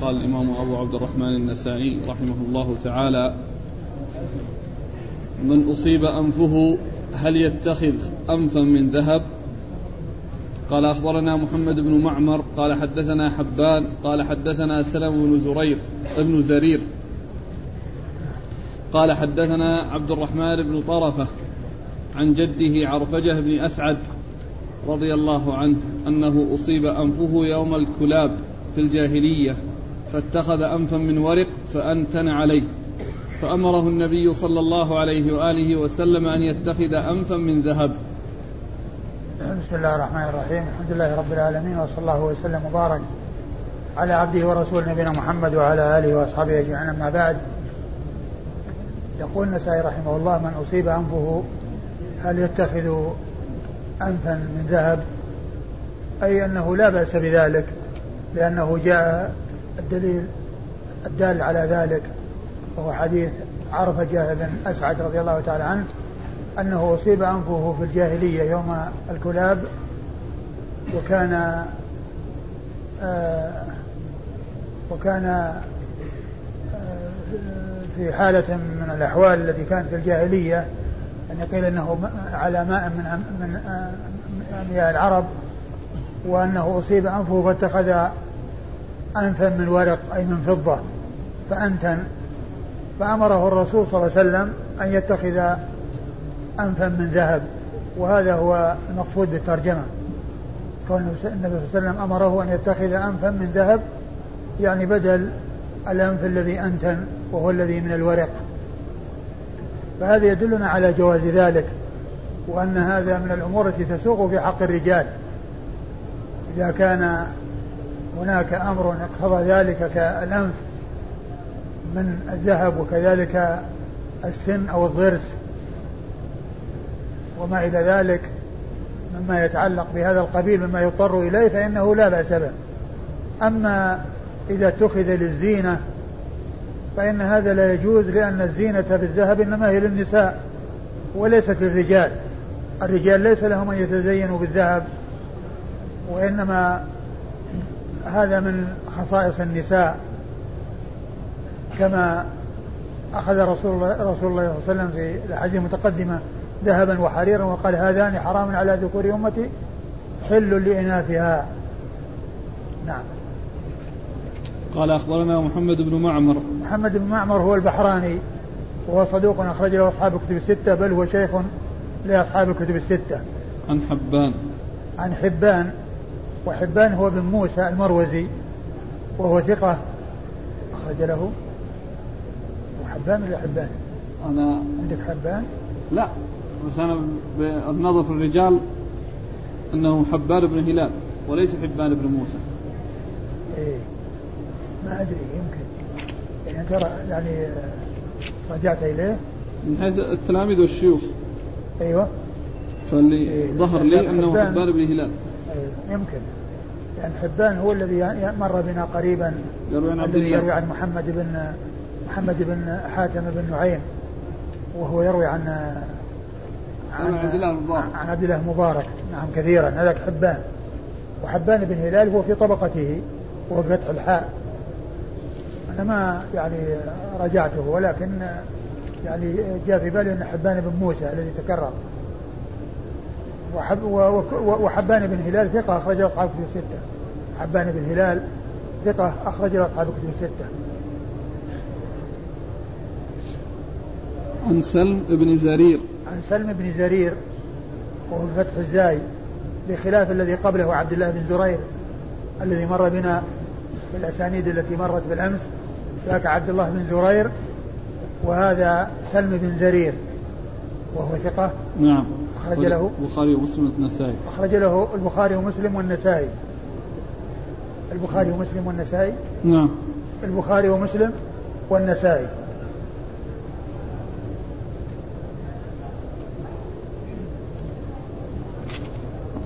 قال الإمام أبو عبد الرحمن النسائي رحمه الله تعالى من أصيب أنفه هل يتخذ أنفا من ذهب؟ قال أخبرنا محمد بن معمر قال حدثنا حبان قال حدثنا سلم بن زرير ابن زرير. قال حدثنا عبد الرحمن بن طرفة عن جده عرفجة بن أسعد رضي الله عنه أنه أصيب أنفه يوم الكلاب في الجاهلية. فاتخذ أنفا من ورق فأنتن عليه. فأمره النبي صلى الله عليه وآله وسلم أن يتخذ أنفا من ذهب. بسم الله الرحمن الرحيم. الحمد لله رب العالمين وصلى الله وسلم وبارك على عبده ورسوله نبينا محمد وعلى آله وأصحابه أجمعين. أما بعد يقول النسائي رحمه الله من أصيب أنفه هل يتخذ أنفا من ذهب؟ أي أنه لا بأس بذلك لأنه جاء الدليل الدال على ذلك وهو حديث عرفة بن أسعد رضي الله تعالى عنه أنه أصيب أنفه في الجاهلية يوم الكلاب وكان آه وكان آه في حالة من الأحوال التي كانت في الجاهلية أن قيل أنه على ماء من من مياه العرب وأنه أصيب أنفه فاتخذ أنفا من ورق أي من فضة فأنتن فأمره الرسول صلى الله عليه وسلم أن يتخذ أنفا من ذهب وهذا هو المقصود بالترجمة. كون النبي صلى الله عليه وسلم أمره أن يتخذ أنفا من ذهب يعني بدل الأنف الذي أنتن وهو الذي من الورق. فهذا يدلنا على جواز ذلك وأن هذا من الأمور التي تسوق في حق الرجال. إذا كان هناك أمر اقتضى ذلك كالأنف من الذهب وكذلك السن أو الضرس وما إلى ذلك مما يتعلق بهذا القبيل مما يضطر إليه فإنه لا بأس به. أما إذا اتخذ للزينة فإن هذا لا يجوز لأن الزينة بالذهب إنما هي للنساء وليست للرجال. الرجال ليس لهم أن يتزينوا بالذهب وإنما هذا من خصائص النساء كما أخذ رسول الله رسول الله صلى الله عليه وسلم في الأحاديث المتقدمة ذهبا وحريرا وقال هذان حرام على ذكور أمتي حل لإناثها. نعم. قال أخبرنا محمد بن معمر. محمد بن معمر هو البحراني وهو صدوق أخرج له أصحاب الكتب الستة بل هو شيخ لأصحاب الكتب الستة. عن حبان. عن حبان وحبان هو بن موسى المروزي وهو ثقة أخرج له. حبان ولا حبان؟ أنا عندك حبان؟ لا بس أنا بالنظر في الرجال أنه حبان بن هلال وليس حبان بن موسى. إيه. ما أدري يمكن. يعني ترى يعني رجعت إليه؟ من حيث التلاميذ والشيوخ. أيوه. فاللي إيه. ظهر لي أنه حبان, بن هلال. يمكن. يعني حبان هو الذي مر بنا قريبا. يروي عن عبد الذي يروي عن محمد بن محمد بن حاتم بن نعيم. وهو يروي عن عن عبد الله المبارك. عن عبد الله مبارك نعم كثيرا. هذاك حبان. وحبان بن هلال هو في طبقته. وهو بفتح الحاء. أنا ما يعني رجعته ولكن يعني جاء في بالي أن حبان بن موسى الذي تكرر. وحب وحبان بن هلال ثقة أخرج أصحاب كتب الستة. حبان بن هلال ثقة أخرج أصحاب كتب الستة. عن سلم بن زرير. عن سلم بن زرير وهو بفتح الزاي بخلاف الذي قبله عبد الله بن زرير الذي مر بنا في الأسانيد التي مرت بالأمس ذاك عبد الله بن زرير وهذا سلم بن زرير. وهو ثقة. نعم. أخرج له. البخاري ومسلم والنسائي. أخرج له البخاري ومسلم والنسائي. البخاري ومسلم والنسائي. نعم. البخاري ومسلم والنسائي.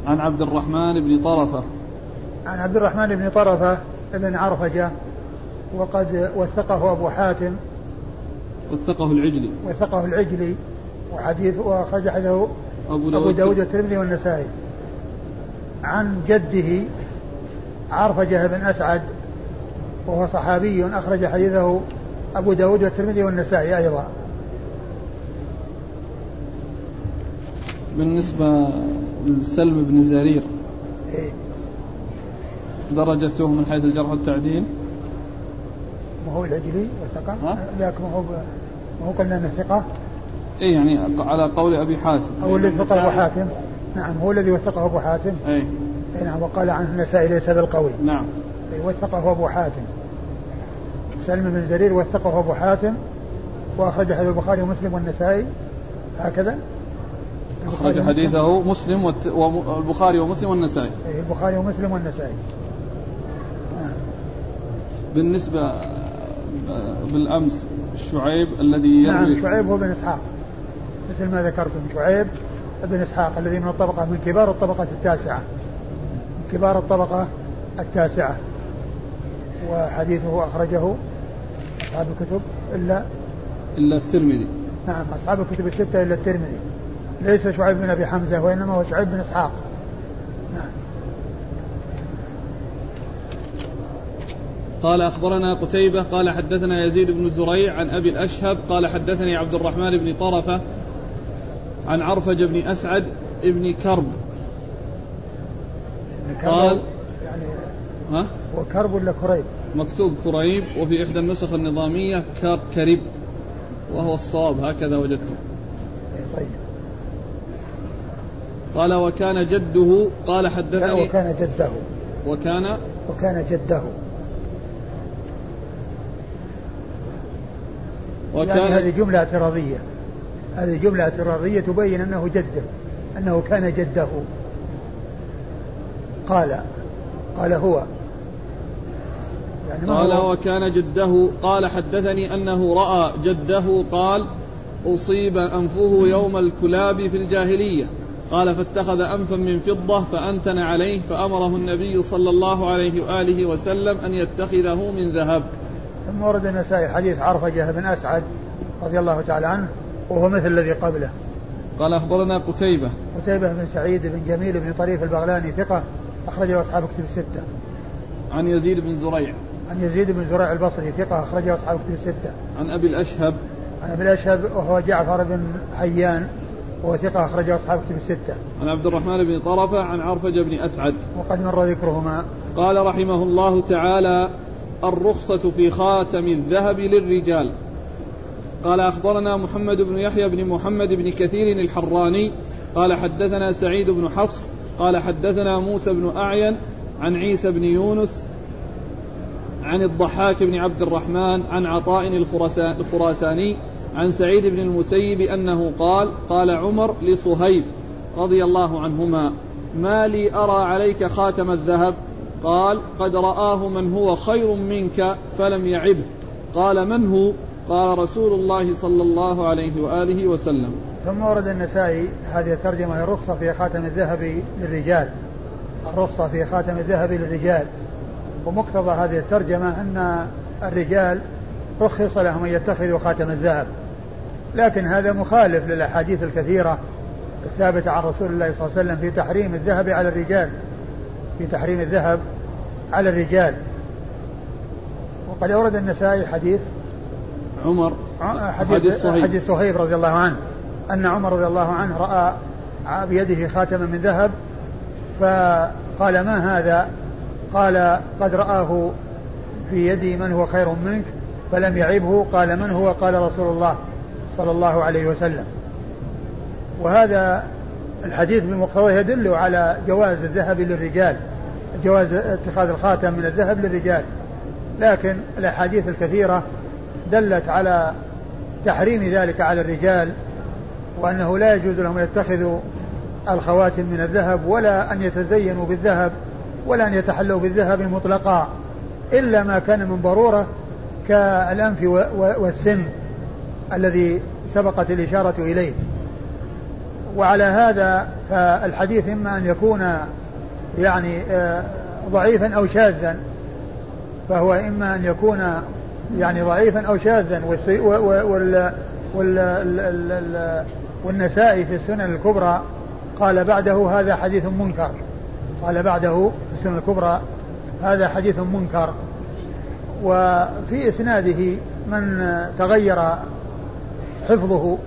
عن عبد الرحمن بن طرفة. عن عبد الرحمن بن طرفة بن عرفجة وقد وثقه أبو حاتم. وثقه العجلي. وثقه العجلي. وحديث وأخرج حديثه أبو داود, أبو داود والترمذي. والنسائي. عن جده عرفجة بن أسعد وهو صحابي أخرج حديثه أبو داود والترمذي والنسائي أيضا. بالنسبة لسلم بن زرير. إيه؟ درجته من حيث الجرح والتعديل؟ ما هو العجلي وثقة؟ لكن ما هو ما هو قلنا إنه ثقة. اي يعني على قول أبي حاتم. أو الذي وثقه أبو حاتم. نعم هو الذي وثقه أبو حاتم. اي اي نعم وقال عنه النسائي ليس بالقوي نعم. اي وثقه أبو حاتم. سلم بن زرير وثقه أبو حاتم وأخرج حديث البخاري ومسلم والنسائي. هكذا؟ أخرج حديثه مسلم والبخاري ومسلم والنسائي. إيه البخاري ومسلم والنسائي. نعم. بالنسبة بالأمس شعيب الذي يروي نعم شعيب هو بن إسحاق. مثل ما ذكرتم شعيب بن إسحاق الذي من الطبقة من كبار الطبقة التاسعة. من كبار الطبقة التاسعة. وحديثه أخرجه أصحاب الكتب إلا إلا الترمذي. نعم أصحاب الكتب الستة إلا الترمذي. ليس شعيب بن أبي حمزة وإنما هو شعيب بن إسحاق. نعم. قال أخبرنا قتيبة قال حدثنا يزيد بن زريع عن أبي الأشهب قال حدثني عبد الرحمن بن طرفة عن عرفج بن أسعد بن كرب. قال يعني ها؟ هو كرب ولا كريب؟ مكتوب كريب وفي إحدى النسخ النظامية كرب وهو الصواب هكذا وجدته طيب. قال وكان جده قال حدثني وكان جده. وكان وكان جده. وكان يعني هذه جملة اعتراضية. هذه جملة اعتراضية تبين أنه جده أنه كان جده. قال قال هو. يعني قال هو؟ وكان جده. قال حدثني أنه رأى جده. قال أصيب أنفه يوم الكلاب في الجاهلية. قال فاتخذ أنفا من فضة فأنتن عليه فأمره النبي صلى الله عليه وآله وسلم أن يتخذه من ذهب. ثم ورد النسائي حديث عرفجة بن أسعد رضي الله تعالى عنه وهو مثل الذي قبله قال أخبرنا قتيبة قتيبة بن سعيد بن جميل بن طريف البغلاني ثقة أخرجه أصحاب كتب الستة عن يزيد بن زريع عن يزيد بن زريع البصري ثقة أخرجه أصحاب كتب الستة عن أبي الأشهب عن أبي الأشهب وهو جعفر بن حيان وهو ثقة أخرجه أصحاب كتب الستة. عن عبد الرحمن بن طرفة عن عرفجة بن أسعد. وقد مر ذكرهما. قال رحمه الله تعالى: الرخصة في خاتم الذهب للرجال. قال أخبرنا محمد بن يحيى بن محمد بن كثير الحراني قال حدثنا سعيد بن حفص قال حدثنا موسى بن أعين عن عيسى بن يونس عن الضحاك بن عبد الرحمن عن عطاء الخراساني عن سعيد بن المسيب أنه قال قال عمر لصهيب رضي الله عنهما ما لي أرى عليك خاتم الذهب؟ قال قد رآه من هو خير منك فلم يعبه. قال من هو؟ قال رسول الله صلى الله عليه وآله وسلم. ثم ورد النسائي هذه الترجمة الرخصة في خاتم الذهب للرجال. الرخصة في خاتم الذهب للرجال. ومقتضى هذه الترجمة أن الرجال رخص لهم أن يتخذوا خاتم الذهب. لكن هذا مخالف للأحاديث الكثيرة الثابتة عن رسول الله صلى الله عليه وسلم في تحريم الذهب على الرجال. في تحريم الذهب على الرجال. وقد أورد النسائي حديث عمر حديث حديث صهيب. رضي الله عنه. أن عمر رضي الله عنه رأى بيده خاتما من ذهب فقال ما هذا؟ قال قد رآه في يدي من هو خير منك فلم يعبه. قال من هو؟ قال رسول الله صلى الله عليه وسلم. وهذا الحديث بمقتضاه يدل على جواز الذهب للرجال جواز اتخاذ الخاتم من الذهب للرجال. لكن الأحاديث الكثيرة دلت على تحريم ذلك على الرجال وأنه لا يجوز لهم أن يتخذوا الخواتم من الذهب ولا أن يتزينوا بالذهب ولا أن يتحلوا بالذهب مطلقا إلا ما كان من ضرورة كالأنف والسن الذي سبقت الإشارة إليه. وعلى هذا فالحديث إما أن يكون يعني آه، ضعيفا أو شاذا فهو إما أن يكون يعني ضعيفا أو شاذا وال وال والنسائي في السنن الكبرى قال بعده هذا حديث منكر. قال بعده في السنن الكبرى هذا حديث منكر. وفي إسناده من تغير حفظه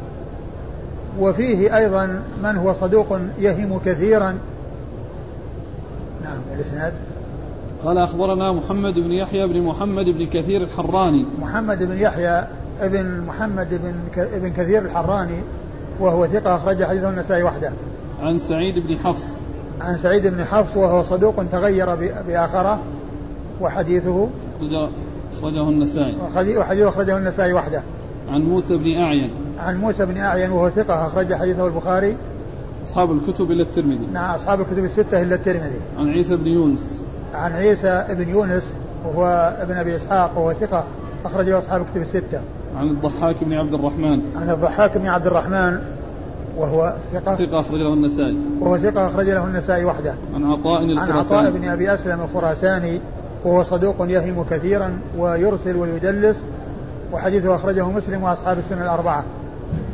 وفيه أيضا من هو صدوق يهم كثيرا. نعم الإسناد. قال أخبرنا محمد بن يحيى بن محمد بن كثير الحراني محمد بن يحيى ابن محمد بن ابن كثير الحراني وهو ثقة أخرج حديثه النسائي وحده. عن سعيد بن حفص. عن سعيد بن حفص وهو صدوق تغير بآخره وحديثه أخرجه النسائي. وحديثه أخرجه النسائي وحده. عن موسى بن أعين. عن موسى بن أعين وهو ثقة أخرج حديثه البخاري. أصحاب الكتب إلا الترمذي. نعم أصحاب الكتب الستة إلا الترمذي. عن عيسى بن يونس. عن عيسى بن يونس وهو ابن أبي إسحاق وهو ثقة أخرجه أصحاب الكتب الستة. عن الضحاك بن عبد الرحمن. عن الضحاك بن عبد الرحمن وهو ثقة ثقة أخرج له النسائي. وهو ثقة أخرج له النسائي وحده. عن عطاء الخراساني. عن عطاء بن أبي أسلم الخراساني وهو صدوق يهم كثيرا ويرسل ويدلس وحديثه أخرجه مسلم وأصحاب السنة الأربعة.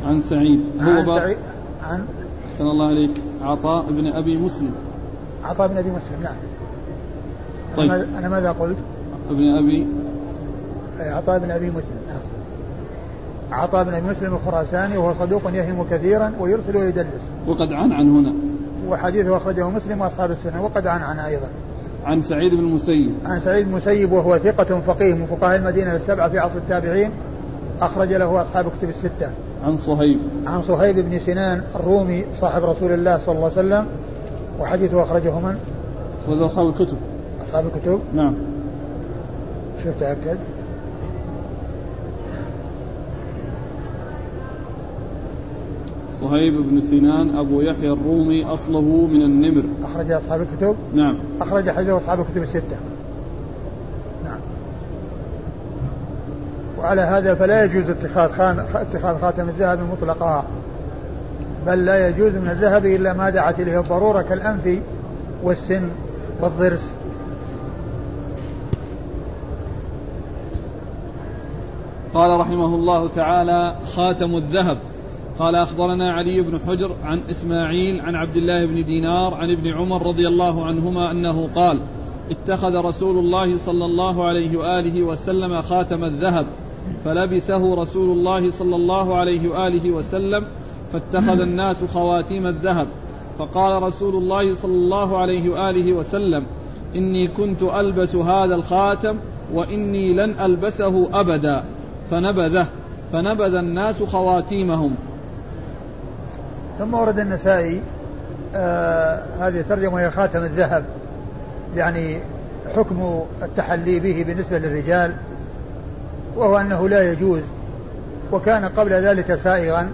عن سعيد عن سعيد عن أحسن الله عليك عطاء بن أبي مسلم. عطاء بن أبي مسلم نعم. طيب أنا ماذا قلت؟ ابن أبي عطاء بن أبي مسلم. عطاء بن أبي مسلم الخراساني وهو صدوق يهم كثيرا ويرسل ويدلس. وقد عن عن هنا. وحديثه أخرجه مسلم وأصحاب السنة وقد عن عن أيضا. عن سعيد بن المسيب. عن سعيد بن المسيب وهو ثقة فقيه من فقهاء المدينة السبعة في عصر التابعين أخرج له أصحاب كتب الستة. عن صهيب. عن صهيب بن سنان الرومي صاحب رسول الله صلى الله عليه وسلم وحديثه أخرجه من؟ أخرجه أصحاب الكتب. أصحاب الكتب؟ نعم. شوف تأكد. صهيب بن سنان أبو يحيى الرومي أصله من النمر. أخرج أصحاب الكتب؟ نعم. أخرج حديث أصحاب الكتب الستة. نعم. وعلى هذا فلا يجوز اتخاذ خان... اتخاذ خاتم الذهب مطلقا. بل لا يجوز من الذهب إلا ما دعت إليه الضرورة كالأنف والسن والضرس. قال رحمه الله تعالى خاتم الذهب. قال أخبرنا علي بن حجر عن إسماعيل عن عبد الله بن دينار عن ابن عمر رضي الله عنهما أنه قال اتخذ رسول الله صلى الله عليه وآله وسلم خاتم الذهب فلبسه رسول الله صلى الله عليه وآله وسلم فاتخذ الناس خواتيم الذهب. فقال رسول الله صلى الله عليه وآله وسلم إني كنت ألبس هذا الخاتم وإني لن ألبسه أبدا. فنبذه فنبذ الناس خواتيمهم. ثم ورد النسائي آه هذه الترجمة وهي خاتم الذهب. يعني حكم التحلي به بالنسبة للرجال وهو أنه لا يجوز وكان قبل ذلك سائغا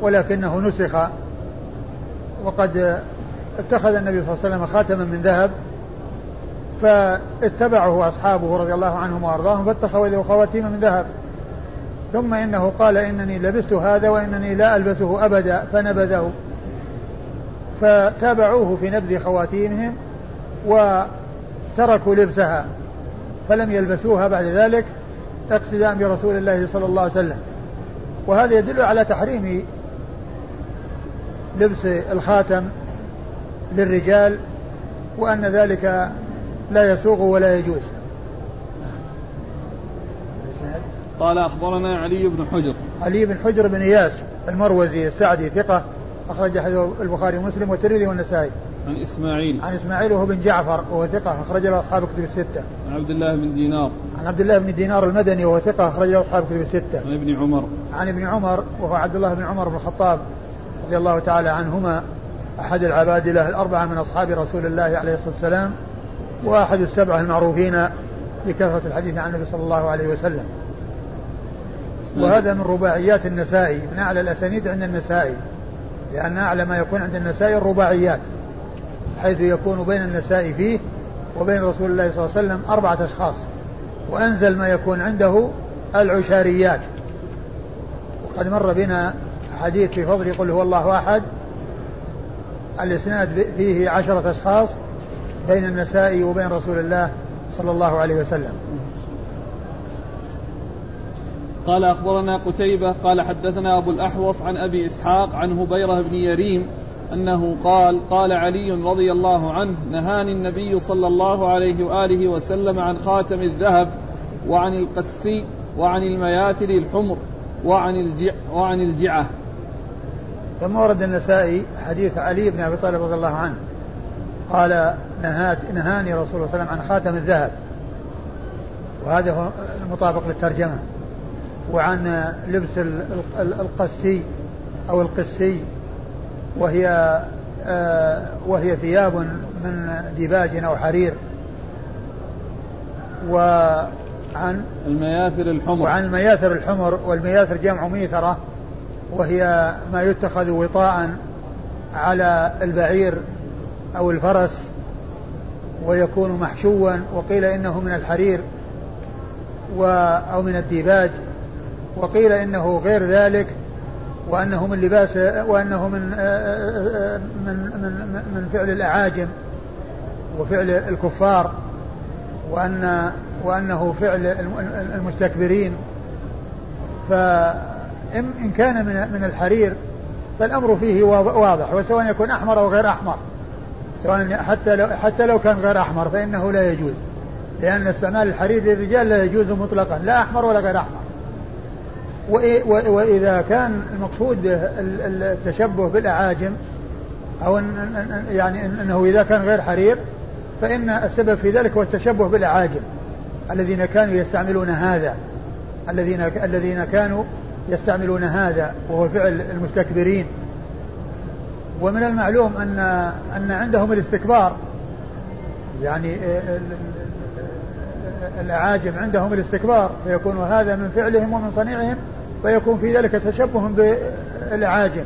ولكنه نسخ. وقد اتخذ النبي صلى الله عليه وسلم خاتما من ذهب فاتبعه أصحابه رضي الله عنهم وأرضاهم فاتخذوا خواتيم من ذهب. ثم إنه قال إنني لبست هذا وإنني لا ألبسه أبدا فنبذه. فتابعوه في نبذ خواتيمهم وتركوا لبسها فلم يلبسوها بعد ذلك اقتداء برسول الله صلى الله عليه وسلم. وهذا يدل على تحريم لبس الخاتم للرجال وأن ذلك لا يسوغ ولا يجوز. قال أخبرنا علي بن حجر. علي بن حجر بن إياس المروزي السعدي ثقة أخرج حديث البخاري ومسلم والترمذي والنسائي. عن إسماعيل. عن إسماعيل وهو بن جعفر وهو ثقة أخرج له أصحاب كتب الستة. عن عبد الله بن دينار. عن عبد الله بن دينار المدني وهو ثقة أخرج له أصحاب كتب الستة. عن ابن عمر. عن ابن عمر وهو عبد الله بن عمر بن الخطاب رضي الله تعالى عنهما أحد العبادلة الأربعة من أصحاب رسول الله عليه الصلاة والسلام وأحد السبعة المعروفين بكثرة الحديث عن النبي صلى الله عليه وسلم. وهذا من رباعيات النسائي من أعلى الأسانيد عند النسائي. لأن أعلى ما يكون عند النسائي الرباعيات حيث يكون بين النسائي فيه وبين رسول الله صلى الله عليه وسلم أربعة أشخاص. وأنزل ما يكون عنده العشاريات. وقد مر بنا حديث في فضل قل هو الله أحد الإسناد فيه عشرة أشخاص بين النسائي وبين رسول الله صلى الله عليه وسلم. قال أخبرنا قتيبة قال حدثنا أبو الأحوص عن أبي إسحاق عن هبيرة بن يريم أنه قال قال علي رضي الله عنه نهاني النبي صلى الله عليه وآله وسلم عن خاتم الذهب وعن القسي وعن المياتر الحمر وعن الجع وعن الجعة. ثم ورد النسائي حديث علي بن أبي طالب رضي الله عنه. قال نهات نهاني رسول الله صلى الله عليه وسلم عن خاتم الذهب. وهذا هو المطابق للترجمة. وعن لبس القسي أو القسي وهي آه، وهي ثياب من ديباج أو حرير. وعن المياثر الحمر. وعن المياثر الحمر والمياثر جمع ميثرة وهي ما يتخذ وطاء على البعير أو الفرس ويكون محشوا وقيل إنه من الحرير و أو من الديباج. وقيل إنه غير ذلك وأنه من لباس وأنه من من من من فعل الأعاجم وفعل الكفار وأن وأنه فعل المستكبرين. فإن كان من من الحرير فالأمر فيه واضح وسواء يكون أحمر أو غير أحمر. سواء حتى لو حتى لو كان غير أحمر فإنه لا يجوز. لأن استعمال الحرير للرجال لا يجوز مطلقا لا أحمر ولا غير أحمر. وإذا كان المقصود التشبه بالأعاجم أو أن يعني أنه إذا كان غير حرير فإن السبب في ذلك هو التشبه بالأعاجم. الذين كانوا يستعملون هذا الذين الذين كانوا يستعملون هذا وهو فعل المستكبرين. ومن المعلوم أن أن عندهم الاستكبار. يعني الأعاجم عندهم الاستكبار فيكون هذا من فعلهم ومن صنيعهم فيكون في ذلك تشبه بالأعاجم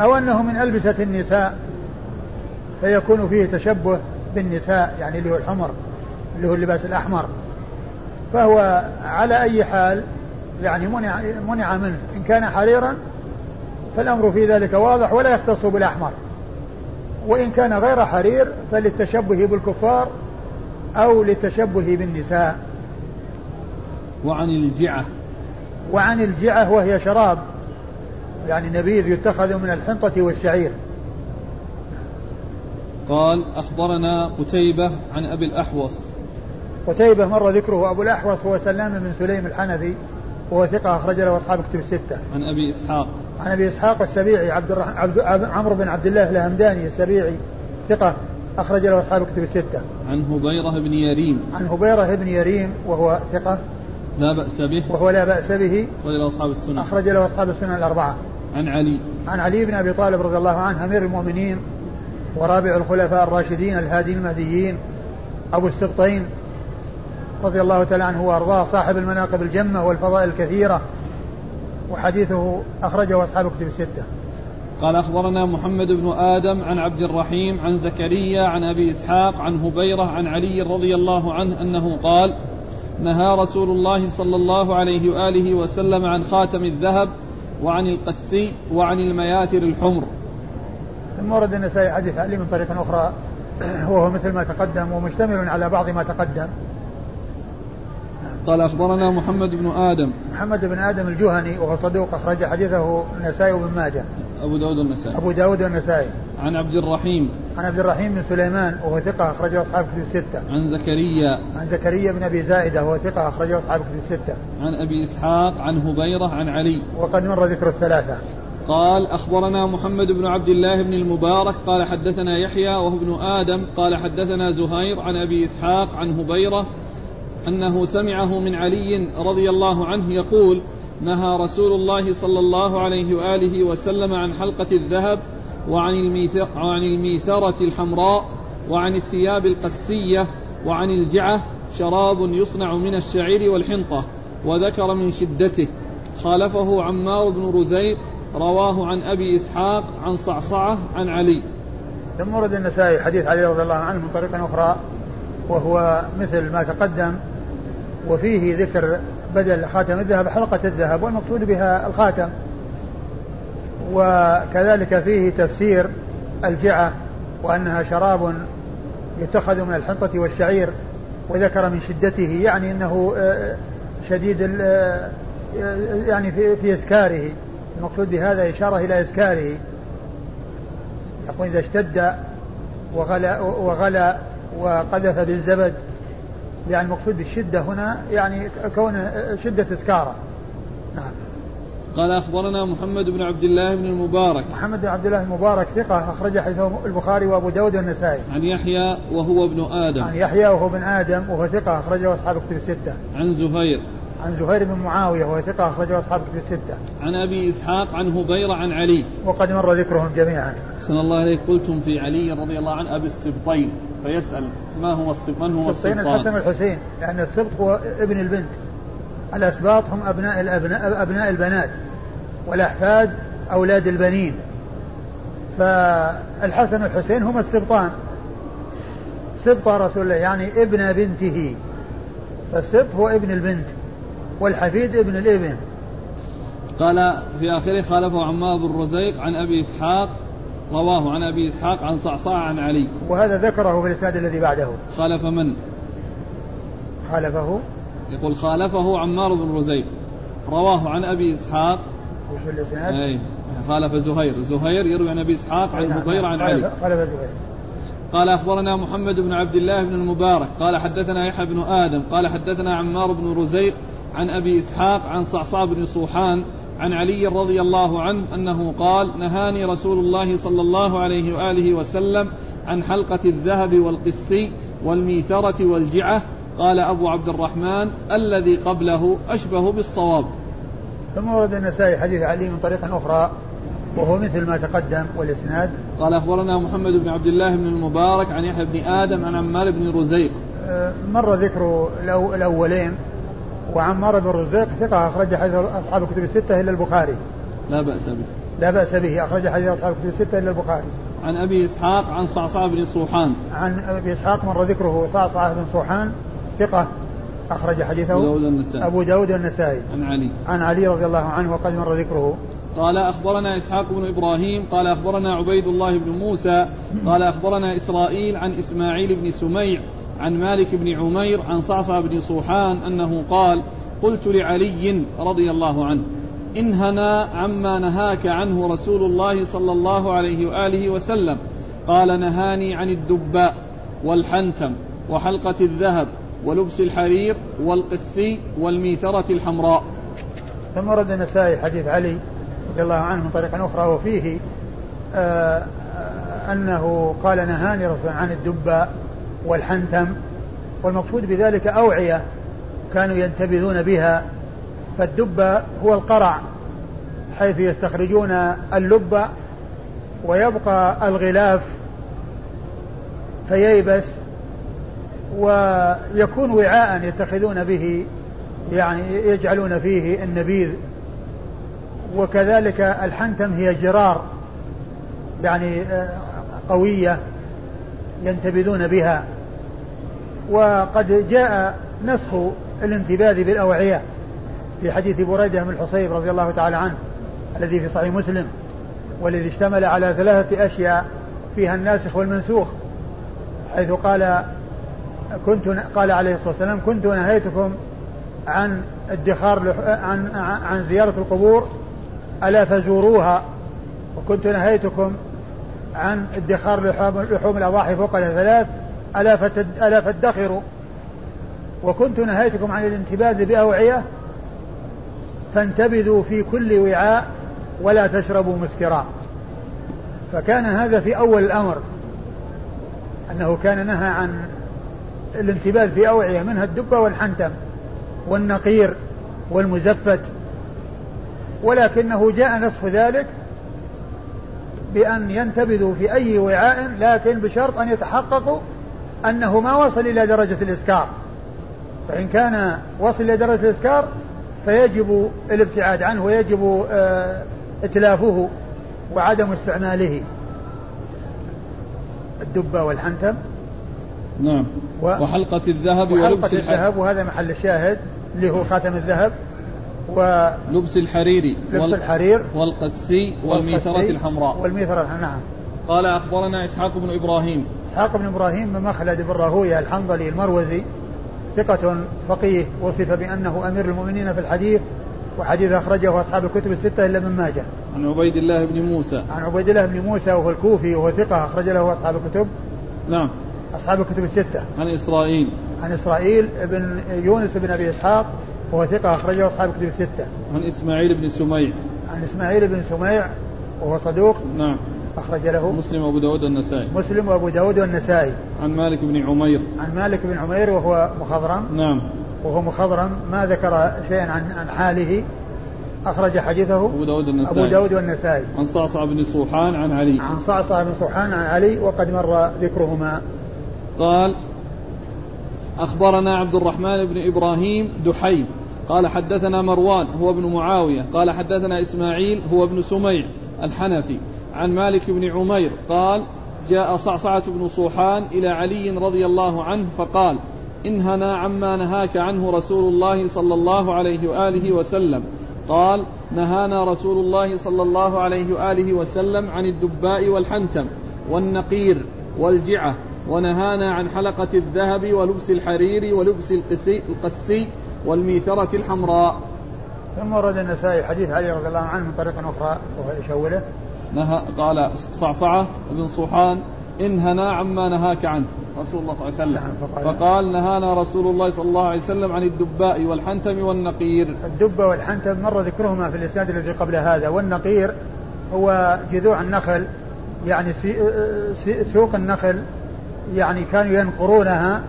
أو أنه من ألبسة النساء فيكون فيه تشبه بالنساء يعني اللي هو الحمر اللي هو اللباس الأحمر. فهو على أي حال يعني منع, منع منه. إن كان حريرا فالأمر في ذلك واضح ولا يختص بالأحمر. وإن كان غير حرير فللتشبه بالكفار أو للتشبه بالنساء. وعن الجعة. وعن الجعة وهي شراب يعني نبيذ يتخذ من الحنطة والشعير قال أخبرنا قتيبة عن أبي الأحوص قتيبة مر ذكره أبو الأحوص هو سلام بن سليم الحنفي وهو ثقة أخرج له أصحاب كتب الستة. عن أبي إسحاق. عن أبي إسحاق السبيعي عبد, الرح... عبد... عمرو بن عبد الله الهمداني السبيعي ثقة أخرج له أصحاب كتب الستة. عن هبيرة بن يريم. عن هبيرة بن يريم وهو ثقة لا بأس به وهو لا بأس به أخرج له أصحاب السنة. أخرج له أصحاب السنة الأربعة. عن علي. عن علي بن أبي طالب رضي الله عنه أمير المؤمنين ورابع الخلفاء الراشدين الهادين المهديين أبو السبطين رضي الله تعالى عنه وأرضاه صاحب المناقب الجمة والفضائل الكثيرة وحديثه أخرجه أصحاب كتب الستة. قال أخبرنا محمد بن آدم عن عبد الرحيم عن زكريا عن أبي إسحاق عن هبيرة عن علي رضي الله عنه أنه قال نهى رسول الله صلى الله عليه وآله وسلم عن خاتم الذهب وعن القسي وعن المياتر الحمر. ثم ورد النسائي حديث علي من طريق أخرى وهو مثل ما تقدم ومشتمل على بعض ما تقدم. قال أخبرنا محمد بن آدم. محمد بن آدم الجهني وهو صدوق أخرج حديثه النسائي وابن ماجه. أبو داود النسائي أبو داود النسائي عن عبد الرحيم. عن عبد الرحيم بن سليمان وهو ثقة أخرجه أصحاب كتب الستة. عن زكريا. عن زكريا بن أبي زائدة وهو ثقة أخرجه أصحاب كتب الستة. عن أبي إسحاق عن هبيرة عن علي. وقد مر ذكر الثلاثة. قال أخبرنا محمد بن عبد الله بن المبارك قال حدثنا يحيى وهو ابن آدم. قال حدثنا زهير عن أبي إسحاق عن هبيرة أنه سمعه من علي رضي الله عنه يقول نهى رسول الله صلى الله عليه وآله وسلم عن حلقة الذهب وعن, الميثرة الحمراء وعن الثياب القسية وعن الجعة شراب يصنع من الشعير والحنطة وذكر من شدته. خالفه عمار بن رزيق رواه عن أبي إسحاق عن صعصعة عن علي. ثم ورد النسائي حديث علي رضي الله عنه من طريق أخرى وهو مثل ما تقدم وفيه ذكر بدل خاتم الذهب حلقة الذهب والمقصود بها الخاتم. وكذلك فيه تفسير الجعة وأنها شراب يتخذ من الحنطة والشعير وذكر من شدته يعني أنه آه، شديد آه، يعني في, إسكاره. المقصود بهذا إشارة إلى إسكاره. يقول إذا اشتد وغلى, وغلى وقذف بالزبد يعني المقصود بالشدة هنا يعني كون شدة إسكاره. نعم. قال أخبرنا محمد بن عبد الله بن المبارك. محمد بن عبد الله المبارك ثقة أخرج حديثه البخاري وأبو داود والنسائي. عن يحيى وهو ابن آدم. عن يحيى وهو ابن آدم وهو ثقة أخرجه أصحاب كتب الستة. عن زهير. عن زهير بن معاوية وهو ثقة أخرجه أصحاب كتب الستة. عن أبي إسحاق عن هبيرة عن علي. وقد مر ذكرهم جميعا. أحسن الله إليك. قلتم في علي رضي الله عنه أبي السبطين. فيسأل ما هو السبط من هو السبطين الحسن والحسين لأن السبط هو ابن البنت. الأسباط هم أبناء الأبناء أبناء البنات والأحفاد أولاد البنين. فالحسن والحسين هما السبطان. سبط رسول الله يعني ابن بنته. فالسبط هو ابن البنت والحفيد ابن الابن. قال في آخره خالفه عمار بن رزيق عن أبي إسحاق رواه عن أبي إسحاق عن صعصاع عن علي. وهذا ذكره في الإسناد الذي بعده. خالف من؟ خالفه يقول خالفه عمار بن رزيق. رواه عن أبي إسحاق. وش الإسناد؟ أي خالف زهير. زهير يروي عن أبي إسحاق عن نعم، نعم. عن علي. خالف زهير. قال أخبرنا محمد بن عبد الله بن المبارك. قال حدثنا يحيى بن آدم. قال حدثنا عمار بن رزيق عن أبي إسحاق عن صعصع بن صوحان عن علي رضي الله عنه أنه قال نهاني رسول الله صلى الله عليه وآله وسلم عن حلقة الذهب والقسي والميثرة والجعة قال أبو عبد الرحمن الذي قبله أشبه بالصواب. ثم ورد النسائي حديث علي من طريق أخرى وهو مثل ما تقدم والإسناد. قال أخبرنا محمد بن عبد الله بن المبارك عن يحيى بن آدم عن عمار بن رزيق. آه، مر ذكر الأو- الأولين وعمار بن رزيق ثقة أخرج حديث أصحاب الكتب الستة إلا البخاري. لا بأس به. لا بأس به أخرج حديث أصحاب الكتب الستة إلا البخاري. عن أبي إسحاق عن صعصع بن صوحان. عن أبي إسحاق مر ذكره صعصعة بن صوحان ثقة أخرج حديثه أبو داود النسائي. أبو داود والنسائي عن علي. عن علي رضي الله عنه وقد مر ذكره. قال أخبرنا إسحاق بن إبراهيم قال أخبرنا عبيد الله بن موسى قال أخبرنا إسرائيل عن إسماعيل بن سميع عن مالك بن عمير عن صعصع بن صوحان أنه قال قلت لعلي رضي الله عنه انهنا عما نهاك عنه رسول الله صلى الله عليه وآله وسلم. قال نهاني عن الدباء والحنتم وحلقة الذهب ولبس الحرير والقسي والميثرة الحمراء. ثم ورد النسائي حديث علي رضي الله عنه من طريق أخرى وفيه آه آه، أنه قال نهاني رسول عن الدباء والحنتم والمقصود بذلك أوعية كانوا ينتبذون بها فالدبة هو القرع حيث يستخرجون اللب ويبقى الغلاف فييبس ويكون وعاء يتخذون به يعني يجعلون فيه النبيذ. وكذلك الحنتم هي جرار يعني آه، قوية ينتبذون بها. وقد جاء نسخ الانتباذ بالأوعية في حديث بريدة بن الحصيب رضي الله تعالى عنه الذي في صحيح مسلم والذي اشتمل على ثلاثة أشياء فيها الناسخ والمنسوخ حيث قال كنت قال عليه الصلاة والسلام كنت نهيتكم عن ادخار عن عن زيارة القبور ألا فزوروها وكنت نهيتكم عن ادخار لحوم, لحوم الأضاحي فوق الثلاث ألا ألا فادخروا وكنت نهيتكم عن الانتباذ بأوعية فانتبذوا في كل وعاء ولا تشربوا مسكرا. فكان هذا في أول الأمر أنه كان نهى عن الانتباذ في أوعية منها الدبة والحنتم والنقير والمزفت ولكنه جاء نسخ ذلك بأن ينتبذوا في أي وعاء لكن بشرط أن يتحققوا أنه ما وصل إلى درجة الإسكار. فإن كان وصل إلى درجة الإسكار فيجب الابتعاد عنه ويجب آه، إتلافه وعدم استعماله. الدبة والحنتم. نعم. و- وحلقة الذهب ولبس وحلقة الحرير. الذهب وهذا محل الشاهد اللي هو خاتم الذهب ولبس لبس الحريري وال- الحرير. والقسي والميثرة الحمراء. والميثرة نعم. قال أخبرنا إسحاق بن إبراهيم. إسحاق بن إبراهيم بن مخلد بن راهوية الحنظلي المروزي ثقة فقيه وصف بأنه أمير المؤمنين في الحديث وحديث أخرجه أصحاب الكتب الستة إلا من ماجه. عن عبيد الله بن موسى. عن عبيد الله بن موسى وهو الكوفي وهو ثقة أخرج له أصحاب الكتب. نعم. أصحاب الكتب الستة. عن إسرائيل. عن إسرائيل بن يونس بن أبي إسحاق وهو ثقة أخرجه أصحاب كتب الستة. عن إسماعيل بن سميع. عن إسماعيل بن سميع وهو صدوق. نعم. أخرج له مسلم وأبو داود والنسائي. مسلم وأبو داود والنسائي. عن مالك بن عمير. عن مالك بن عمير وهو مخضرم. نعم. وهو مخضرم ما ذكر شيئا عن عن حاله. أخرج حديثه أبو داود النسائي أبو داود والنسائي. عن صعصع بن صوحان عن علي. عن صعصع بن صوحان عن علي وقد مر ذكرهما. قال أخبرنا عبد الرحمن بن إبراهيم دحيم قال حدثنا مروان هو ابن معاوية قال حدثنا إسماعيل هو ابن سميع الحنفي عن مالك بن عمير قال جاء صعصعة بن صوحان إلى علي رضي الله عنه فقال إنهنا عما نهاك عنه رسول الله صلى الله عليه وآله وسلم قال نهانا رسول الله صلى الله عليه وآله وسلم عن الدباء والحنتم والنقير والجعة ونهانا عن حلقة الذهب ولبس الحرير ولبس القسي, القسي والميثرة الحمراء. ثم ورد النسائي حديث علي رضي الله عنه من طريق أخرى وهو يشوله. نهى قال صعصعة بن صوحان انهنا عما نهاك عنه. رسول الله صلى الله عليه وسلم. نعم، فقال, فقال نهانا رسول الله صلى الله عليه وسلم عن الدباء والحنتم والنقير. الدبة والحنتم مر ذكرهما في الإسناد الذي قبل هذا. والنقير هو جذوع النخل يعني سوق النخل يعني كانوا ينقرونها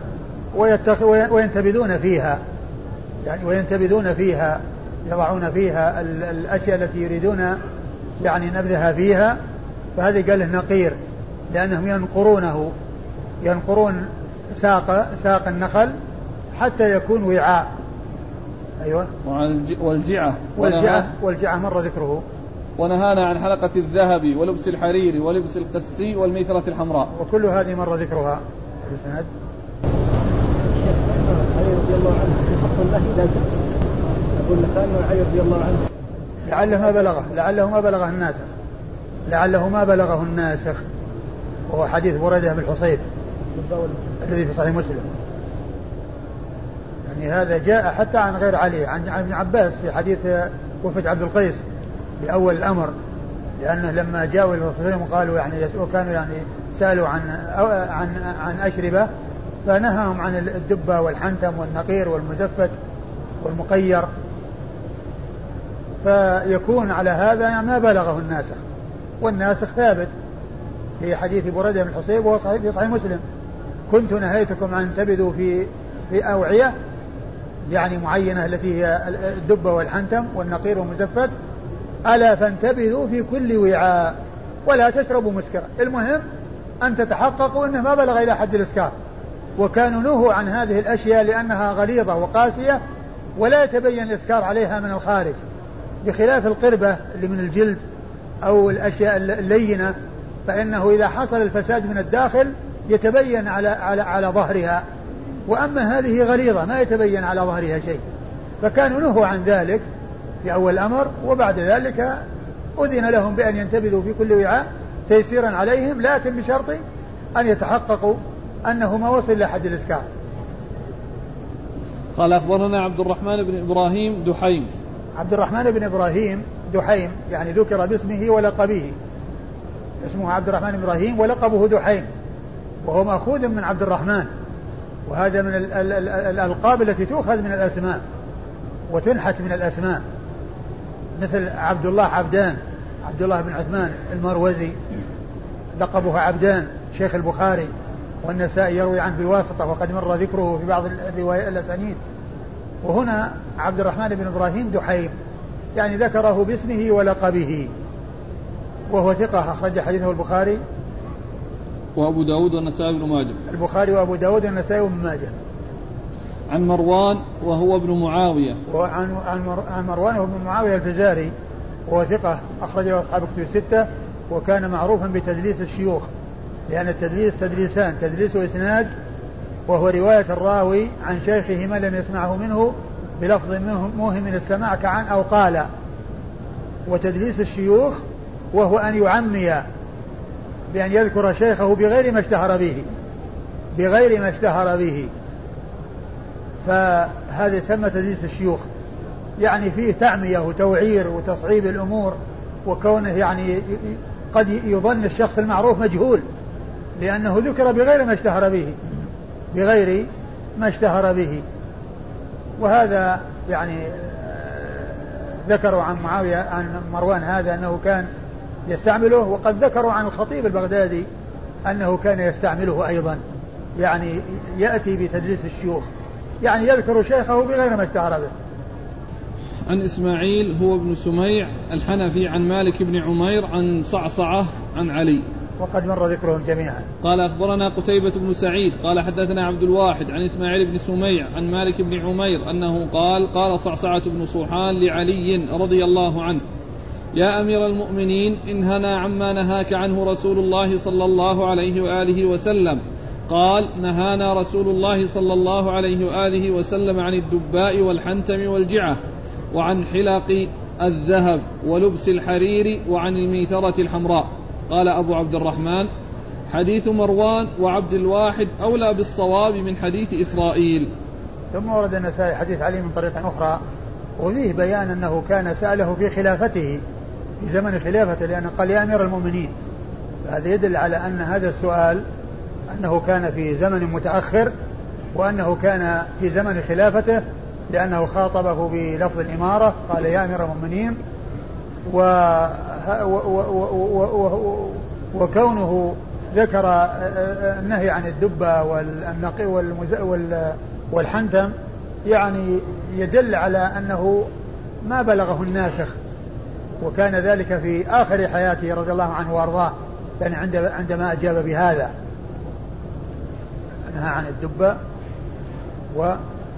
وينتبذون فيها. يعني وينتبذون فيها يضعون فيها الأشياء التي يريدون يعني نبذها فيها. فهذه قال له نقير لأنهم ينقرونه ينقرون ساق ساق النخل حتى يكون وعاء. أيوة. والجعة. والجعة والجعة مر ذكره. ونهانا عن حلقة الذهب ولبس الحرير ولبس القسي والميثرة الحمراء. وكل هذه مر ذكرها السند علي رضي الله عنه في حق رضي الله عنه لعله ما بلغه لعله ما بلغه الناسخ. لعله ما بلغه الناسخ. وهو حديث بريدة بن الحصيب. الذي في صحيح مسلم. يعني هذا جاء حتى عن غير علي عن ابن عباس في حديث وفد عبد القيس. بأول الأمر لأنه لما جاءوا المفسرين وقالوا يعني وكانوا يعني سألوا عن عن عن أشربة فنهاهم عن الدبة والحنتم والنقير والمزفت والمقير. فيكون على هذا يعني ما بلغه الناسخ والناسخ ثابت في حديث بريدة بن الحصيب وهو صحيح في صحيح مسلم. كنت نهيتكم أن تبذوا في في أوعية يعني معينة التي هي الدبة والحنتم والنقير والمزفت ألا فانتبذوا في كل وعاء ولا تشربوا مسكرا. المهم أن تتحققوا أنه ما بلغ إلى حد الإسكار. وكانوا نهوا عن هذه الأشياء لأنها غليظة وقاسية ولا يتبين الإسكار عليها من الخارج بخلاف القربة اللي من الجلد أو الأشياء اللينة فإنه إذا حصل الفساد من الداخل يتبين على على على ظهرها. وأما هذه غليظة ما يتبين على ظهرها شيء. فكانوا نهوا عن ذلك في أول الأمر وبعد ذلك أذن لهم بأن ينتبذوا في كل وعاء تيسيرا عليهم لكن بشرط أن يتحققوا أنه ما وصل إلى حد الإسكار قال أخبرنا عبد الرحمن بن إبراهيم دحيم. عبد الرحمن بن إبراهيم دحيم يعني ذكر باسمه ولقبه. اسمه عبد الرحمن بن إبراهيم ولقبه دحيم وهو مأخوذ من عبد الرحمن. وهذا من الألقاب التي تؤخذ من الأسماء وتنحت من الأسماء. مثل عبد الله عبدان عبد الله بن عثمان المروزي لقبه عبدان شيخ البخاري والنسائي يروي عنه بواسطة وقد مر ذكره في بعض الروايات الأسانيد. وهنا عبد الرحمن بن إبراهيم دحيم يعني ذكره باسمه ولقبه. وهو ثقة أخرج حديثه البخاري. وأبو داود والنسائي بن ماجه. البخاري وأبو داود والنسائي بن ماجه. عن مروان وهو ابن معاوية. وعن عن مروان وهو ابن معاوية الفزاري وهو ثقة أخرج له أصحاب كتب الستة وكان معروفا بتدليس الشيوخ لأن التدليس تدليسان تدليس إسناد وهو رواية الراوي عن شيخه ما لم يسمعه منه بلفظ موهم من السماع كعن أو قال. وتدليس الشيوخ وهو أن يعمي بأن يذكر شيخه بغير ما اشتهر به بغير ما اشتهر به. فهذا يسمى تدليس الشيوخ. يعني فيه تعمية وتوعير وتصعيب الأمور وكونه يعني قد يظن الشخص المعروف مجهول لأنه ذكر بغير ما اشتهر به بغير ما اشتهر به. وهذا يعني ذكروا عن معاوية عن مروان هذا أنه كان يستعمله وقد ذكروا عن الخطيب البغدادي أنه كان يستعمله أيضا. يعني يأتي بتدليس الشيوخ. يعني يذكر شيخه بغير ما اشتهر به. عن إسماعيل هو ابن سميع الحنفي عن مالك بن عمير عن صعصعة عن علي. وقد مر ذكرهم جميعا. قال أخبرنا قتيبة بن سعيد قال حدثنا عبد الواحد عن إسماعيل بن سميع عن مالك بن عمير أنه قال قال صعصعة بن صوحان لعلي رضي الله عنه. يا أمير المؤمنين انهنا عما نهاك عنه رسول الله صلى الله عليه وآله وسلم. قال نهانا رسول الله صلى الله عليه وآله وسلم عن الدباء والحنتم والجعة وعن حلق الذهب ولبس الحرير وعن الميثرة الحمراء. قال أبو عبد الرحمن حديث مروان وعبد الواحد أولى بالصواب من حديث إسرائيل. ثم ورد النسائي حديث علي من طريق أخرى وفيه بيان أنه كان سأله في خلافته في زمن خلافته لأنه قال يا أمير المؤمنين. هذا يدل على أن هذا السؤال أنه كان في زمن متأخر وأنه كان في زمن خلافته لأنه خاطبه بلفظ الإمارة قال يا أمير المؤمنين و وكونه ذكر النهي عن الدبة والنقي والحنتم يعني يدل على أنه ما بلغه الناسخ. وكان ذلك في آخر حياته رضي الله عنه وأرضاه يعني عندما أجاب بهذا. نهى عن الدبة و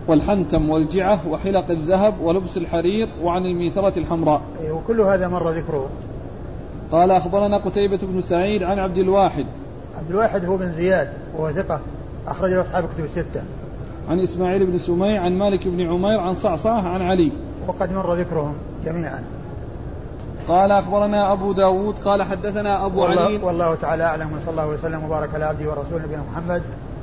والحنتم والجعة وحلق الذهب ولبس الحرير وعن الميثرة الحمراء. أيه وكل هذا مر ذكره. قال أخبرنا قتيبة بن سعيد عن عبد الواحد. عبد الواحد هو بن زياد وهو ثقة أخرج له أصحاب كتب الستة. عن إسماعيل بن سميع عن مالك بن عمير عن صعصعة عن علي. وقد مر ذكرهم جميعا. قال أخبرنا أبو داود قال حدثنا أبو والله علي. والله تعالى أعلم وصلى الله وسلم وبارك على عبده ورسوله نبينا محمد.